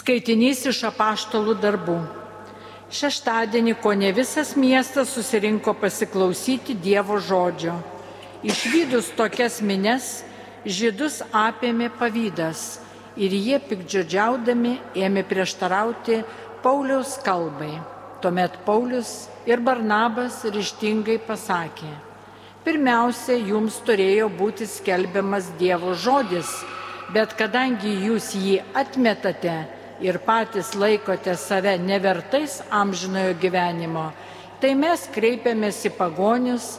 Skaitinys iš apaštalų darbų. Šeštadienį ko ne visas miestas susirinko pasiklausyti Dievo žodžio. Išvydus tokias mines, žydus apėmė pavydas ir jie pikdžiodžiaudami ėmė prieštarauti Pauliaus kalbai. Tuomet Paulius ir Barnabas ryštingai pasakė, pirmiausia, jums turėjo būti skelbiamas Dievo žodis, bet kadangi jūs jį atmetate ir patys laikote save nevertais amžinojo gyvenimo, tai mes kreipiamės į pagonius,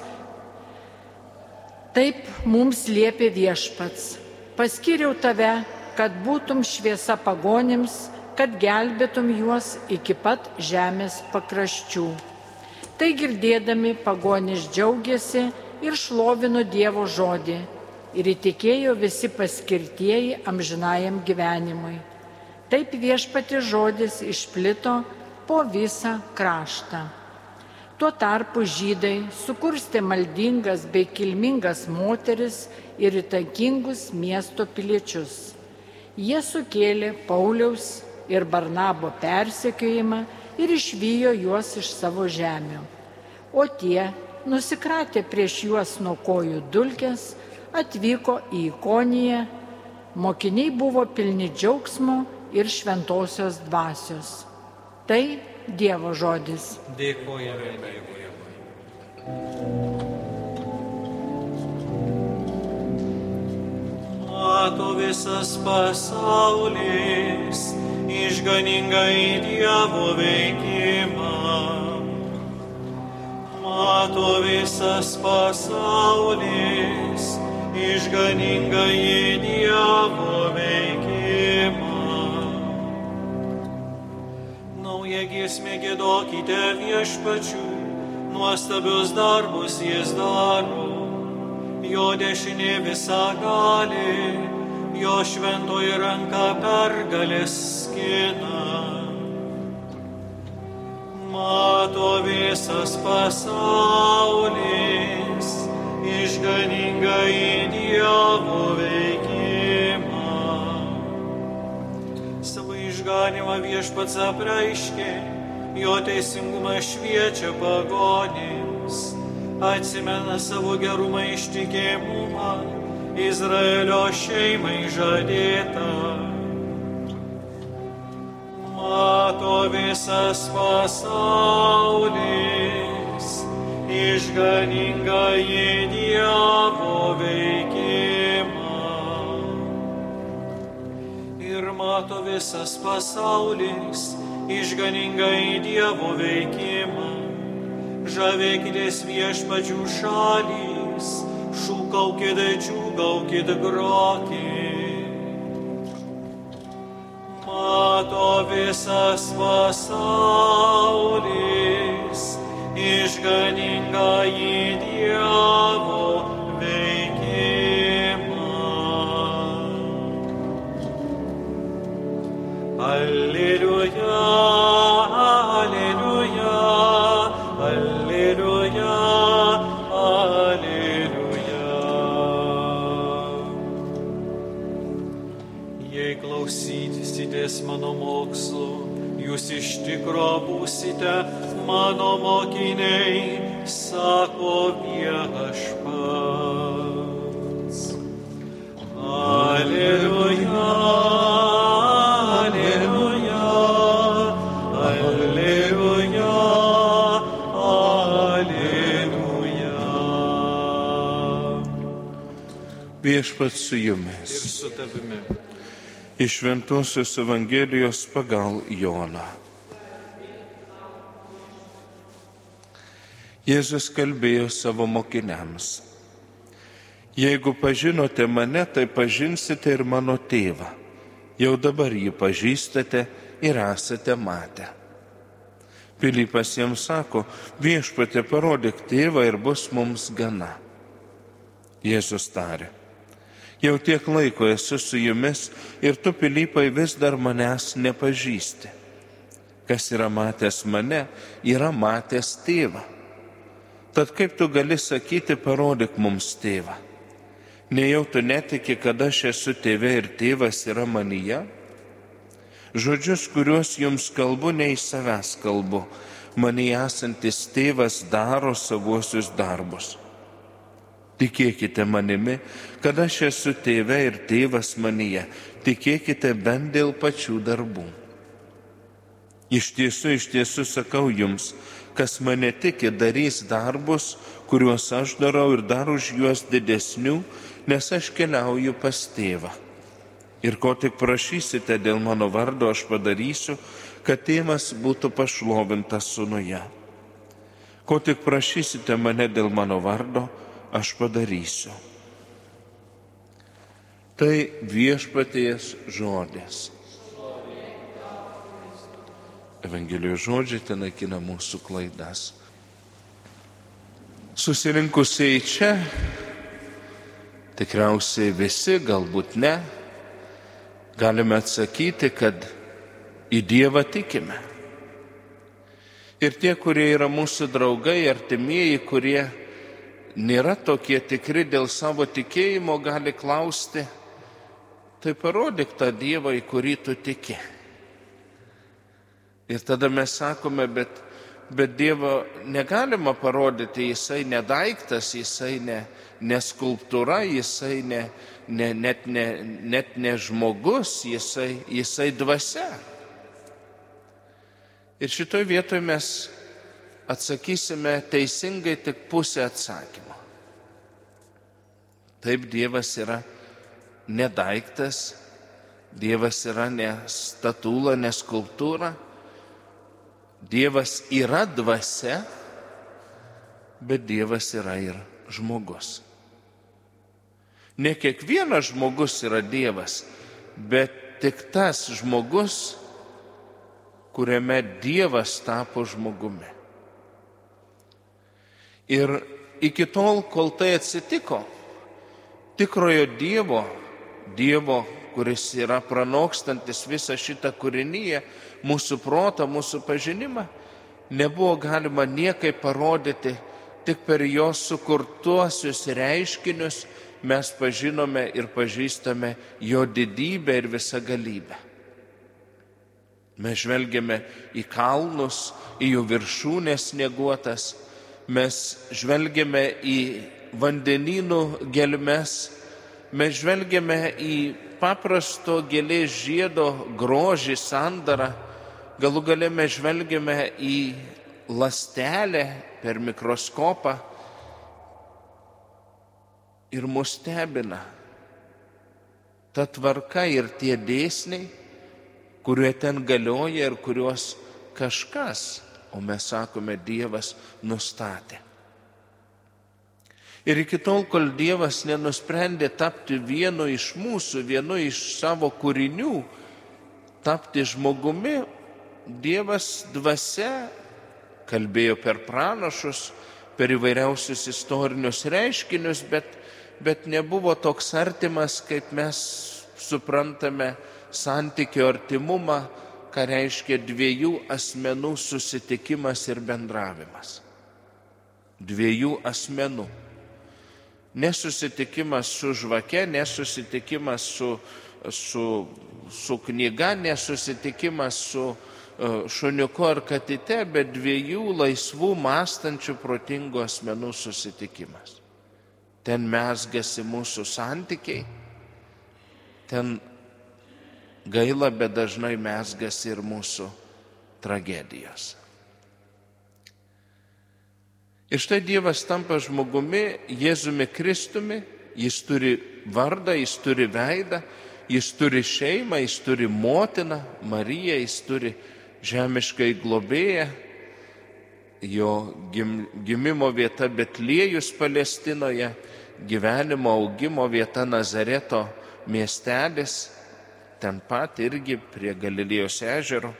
taip mums liepė viešpats. Paskiriau tave, kad būtum šviesa pagonims, kad gelbėtum juos iki pat žemės pakraščių. Tai girdėdami pagonis džiaugiasi ir šlovino Dievo žodį ir įtikėjo visi paskirtieji amžinajam gyvenimui. Taip viešpati žodis išplito po visą kraštą. Tuo tarpu žydai sukurstė maldingas bei kilmingas moteris ir įtakingus miesto piliečius. Jie sukėlė Pauliaus ir Barnabo persekiojimą ir išvijo juos iš savo žemių. O tie, nusikratę prieš juos nuo kojų dulkės, atvyko į Ikoniją, mokiniai buvo pilni džiaugsmo ir šventosios dvasios. Tai Dievo žodis. Dėkojame Dievui. Mato visas pasaulis išganingai Dievo veikimą. Mato visas pasaulis išganingai Dievo veikimą. Giesmė gėdokite viešpačių, nuostabius darbus jis daro, jo dešinė visą gali jo šventoji ranka pergalės skina. Mato visas pasaulis išganingai Dievo veikimą. Išganimą viešpats apreiškė, jo teisingumą šviečia pagonims, atsimena savo gerumą ištikėjimumą. Izraelio šeimai žadėta. Mato visas pasaulis, išganinga į visas pasaulis, išganinga į Dievo veikimą. Žavėkitės viešpačių šalys šūkaukit, džiūgaukit, grokit. Mato visas pasaulis, išganinga jūs iš tikro būsite mano mokiniai, sako viešpats. Alleluja. Viešpats su Ir jumis. su tavimi. Iš Ventosios Evangelijos pagal Joną. Jėzus kalbėjo savo mokiniams. Jeigu pažinote mane, tai pažinsite ir mano tėvą. Jau dabar jį pažįstate ir esate matę. Pilypas jiems sako, viešpatė parodyk tėvą ir bus mums gana. Jėzus tarė, jau tiek laiko esu su jumis ir tu, Pilypai, vis dar manęs nepažįsti. Kas yra matęs mane, yra matęs tėvą. Tad kaip tu gali sakyti, parodyk mums tėvą? Nejau tu netiki, kad aš esu tėvė ir tėvas yra manyje? Žodžius, kuriuos jums kalbu, ne iš savęs kalbu. Mane esantis tėvas daro savuosius darbus. Tikėkite manimi, kad aš esu tėve ir tėvas manyje. Tikėkite bent dėl pačių darbų. Iš tiesų, iš tiesų sakau jums, kas mane tiki, darys darbus, kuriuos aš darau ir dar už juos didesnių, nes aš keliauju pas tėvą. Ir ko tik prašysite dėl mano vardo, aš padarysiu, kad tėvas būtų pašlovintas sunuje. Ko tik prašysite mane dėl mano vardo, aš padarysiu. Tai viešpaties žodis. Evangelijos žodžiai ten naikina mūsų klaidas. Susirinkusiai čia, tikriausiai visi, galbūt ne, galime atsakyti, kad į Dievą tikime. Ir tie, kurie yra mūsų draugai, artimieji, kurie nėra tokie tikri dėl savo tikėjimo, gali klausti, tai parodyk tą Dievą, į kurį tu tiki. Ir tada mes sakome, bet, bet Dievo negalima parodyti, jisai nedaiktas, jisai ne, ne skulptūra, jisai ne, ne, net, ne, net ne žmogus, jisai, jisai dvasia. Ir šitoje vietoje mes atsakysime teisingai tik pusę atsakymo. Taip Dievas yra nedaiktas, Dievas yra ne statula, ne skulptūra, Dievas yra dvasia, bet Dievas yra ir žmogus. Ne kiekvienas žmogus yra Dievas, bet tik tas žmogus, kuriame Dievas tapo žmogumi. Ir iki tol, kol tai atsitiko, tikrojo Dievo, Dievo, kuris yra pranokstantis visą šitą kūrinyje, mūsų protą, mūsų pažinimą, nebuvo galima niekai parodyti, tik per jos sukurtuosius reiškinius mes pažinome ir pažįstame jo didybę ir visą galybę. Mes žvelgiame į kalnus, į jų viršūnės neguotas, mes žvelgiame į vandenynų gelmes, mes žvelgiame į paprasto gėlės žiedo grožį, sandarą, galų gale mes žvelgiame į lastelę per mikroskopą ir mus stebina ta tvarka ir tie dėsniai, kurie ten galioja ir kuriuos kažkas o mes sakome, Dievas nustatė. Ir iki tol, kol Dievas nenusprendė tapti vienu iš mūsų, vienu iš savo kūrinių, tapti žmogumi, Dievas dvasia kalbėjo per pranašus, per įvairiausius istorinius reiškinius, bet, bet nebuvo toks artimas, kaip mes suprantame santykio artimumą ką reiškia dviejų asmenų susitikimas ir bendravimas. Dviejų asmenų. Nesusitikimas su žvake, nesusitikimas su, su, su knyga, nesusitikimas su uh, šuniuku ar katite, bet dviejų laisvų, mąstančių, protingų asmenų susitikimas. Ten mesgasi mūsų santykiai, ten gaila, bet dažnai mesgas ir mūsų tragedijos. Ir štai Dievas tampa žmogumi, Jėzumi Kristumi, jis turi vardą, jis turi veidą, jis turi šeimą, jis turi motiną, Mariją, jis turi žemiškai globėją, jo gim, gimimo vieta Betliejus Palestinoje, gyvenimo augimo vieta Nazareto miestelis ten pat irgi prie Galilėjos ežero.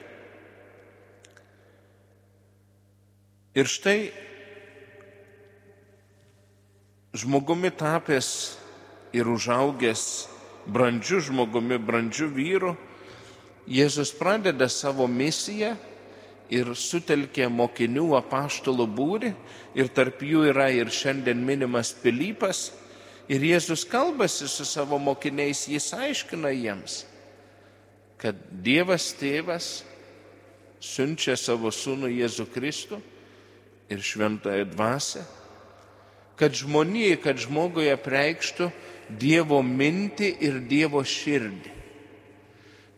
Ir štai žmogumi tapęs ir užaugęs brandžių žmogumi, brandžių vyrų, Jėzus pradeda savo misiją ir sutelkė mokinių apaštalų būrį ir tarp jų yra ir šiandien minimas Pilypas. Ir Jėzus kalbasi su savo mokiniais, jis aiškina jiems, kad Dievas tėvas siunčia savo sūnų Jėzų Kristų ir šventąją dvasę, kad žmonijai, kad žmogui apreikštų Dievo mintį ir Dievo širdį.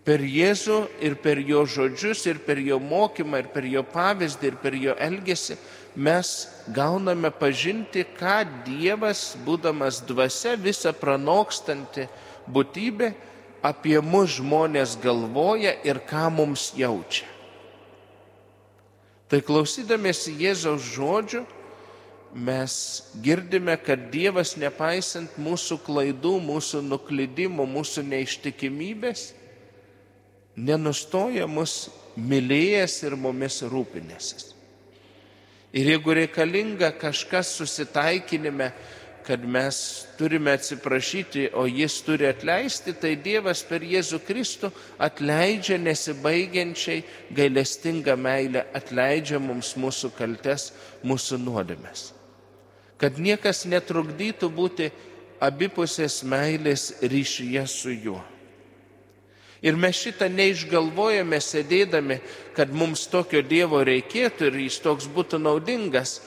Per Jėzų ir per jo žodžius, ir per jo mokymą, ir per jo pavyzdį, ir per jo elgesį mes gauname pažinti, ką Dievas, būdamas dvasia, visą pranokstanti būtybė, apie mus žmonės galvoja ir ką mums jaučia. Tai klausydamėsi Jėzaus žodžių, mes girdime, kad Dievas, nepaisant mūsų klaidų, mūsų nuklydimų, mūsų neištikimybės, nenustoja mus mylėjęs ir mumis rūpinėsis. Ir jeigu reikalinga kažkas susitaikinime, kad mes turime atsiprašyti, o jis turi atleisti, tai Dievas per Jėzų Kristų atleidžia nesibaigiančiai gailestingą meilę, atleidžia mums mūsų kaltes, mūsų nuodėmes. Kad niekas netrukdytų būti abipusės meilės ryšyje su juo. Ir mes šitą neišgalvojame sėdėdami, kad mums tokio Dievo reikėtų ir jis toks būtų naudingas.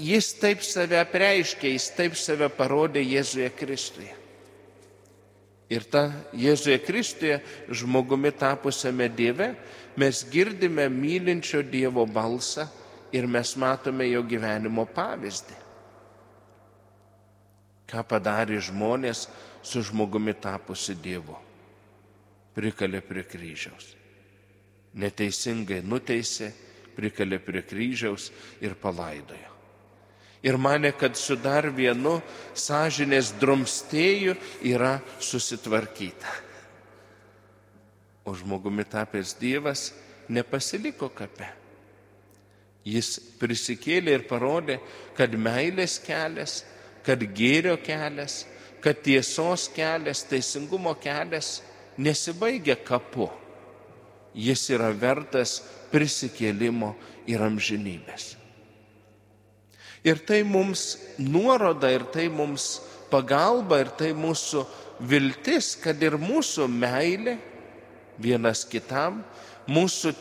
Jis taip save apreiškė, jis taip save parodė Jėzuje Kristuje. Ir ta Jėzuje Kristuje žmogumi tapusiame Dieve mes girdime mylinčio Dievo balsą ir mes matome jo gyvenimo pavyzdį. Ką padarė žmonės su žmogumi tapusi Dievu prikalė prie kryžiaus. Neteisingai nuteisė, prikalė prie kryžiaus ir palaidojo. Ir mane, kad su dar vienu sąžinės drumstėju yra susitvarkyta. O žmogumi tapęs Dievas nepasiliko kape. Jis prisikėlė ir parodė, kad meilės kelias, kad gėrio kelias, kad tiesos kelias, teisingumo kelias nesibaigia kapu. Jis yra vertas prisikėlimo ir amžinybės. Ir tai mums nuoroda, ir tai mums pagalba, ir tai mūsų viltis, kad ir mūsų meilė vienas kitam, mūsų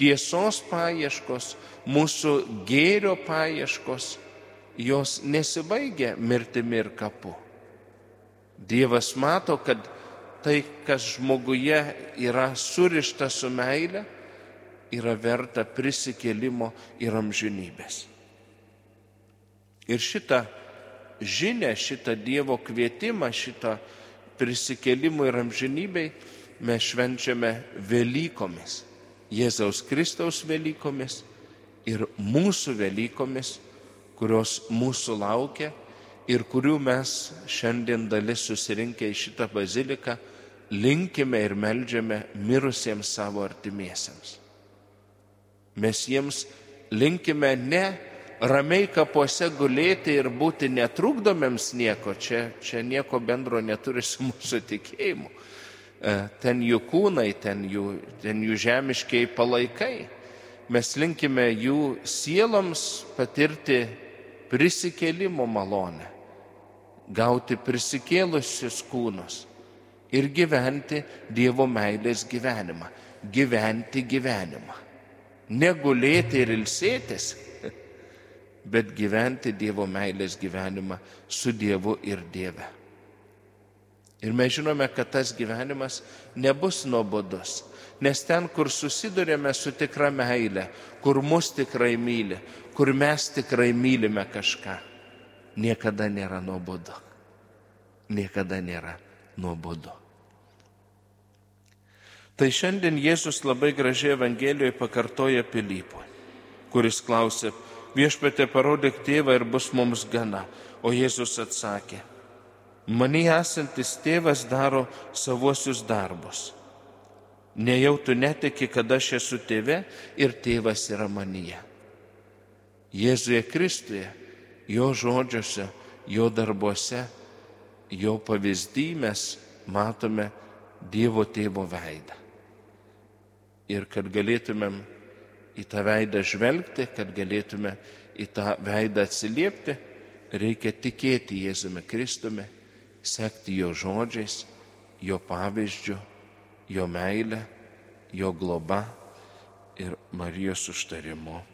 tiesos paieškos, mūsų gėrio paieškos, jos nesibaigia mirtimi ir kapu. Dievas mato, kad tai, kas žmoguje yra surišta su meile, yra verta prisikėlimo ir amžinybės. Ir šitą žinę, šitą Dievo kvietimą, šitą prisikėlimų ir amžinybei mes švenčiame Velykomis. Jėzaus Kristaus Velykomis ir mūsų Velykomis, kurios mūsų laukia ir kurių mes šiandien dalis susirinkę į šitą baziliką linkime ir melžiame mirusiems savo artimiesiems. Mes jiems linkime ne ramiai kapuose gulėti ir būti netrukdomiems nieko, čia, čia nieko bendro neturi su mūsų tikėjimu. E, ten jų kūnai, ten jų, ten jų žemiškiai palaikai. Mes linkime jų sieloms patirti prisikėlimo malonę, gauti prisikėlusius kūnus ir gyventi Dievo meilės gyvenimą. Gyventi gyvenimą. Negulėti ir ilsėtis, bet gyventi Dievo meilės gyvenimą su Dievu ir Dieve. Ir mes žinome, kad tas gyvenimas nebus nuobodus, nes ten, kur susidurėme su tikra meile, kur mus tikrai myli, kur mes tikrai mylime kažką, niekada nėra nuobodu. Niekada nėra nuobodu. Tai šiandien Jėzus labai gražiai Evangelijoje pakartoja Pilypui, kuris klausė, viešpatė parodyk tėvą ir bus mums gana. O Jėzus atsakė, mani esantis tėvas daro savuosius darbus. Nejau tu netiki, kad aš esu tėve ir tėvas yra manyje. Jėzuje Kristuje, jo žodžiuose, jo darbuose, jo pavyzdį mes matome Dievo tėvo veidą ir kad galėtumėm į tą veidą žvelgti, kad galėtume į tą veidą atsiliepti, reikia tikėti Jėzumi Kristumi, sekti jo žodžiais, jo pavyzdžiu jo meilę, jo globa ir Marijos užtarimu.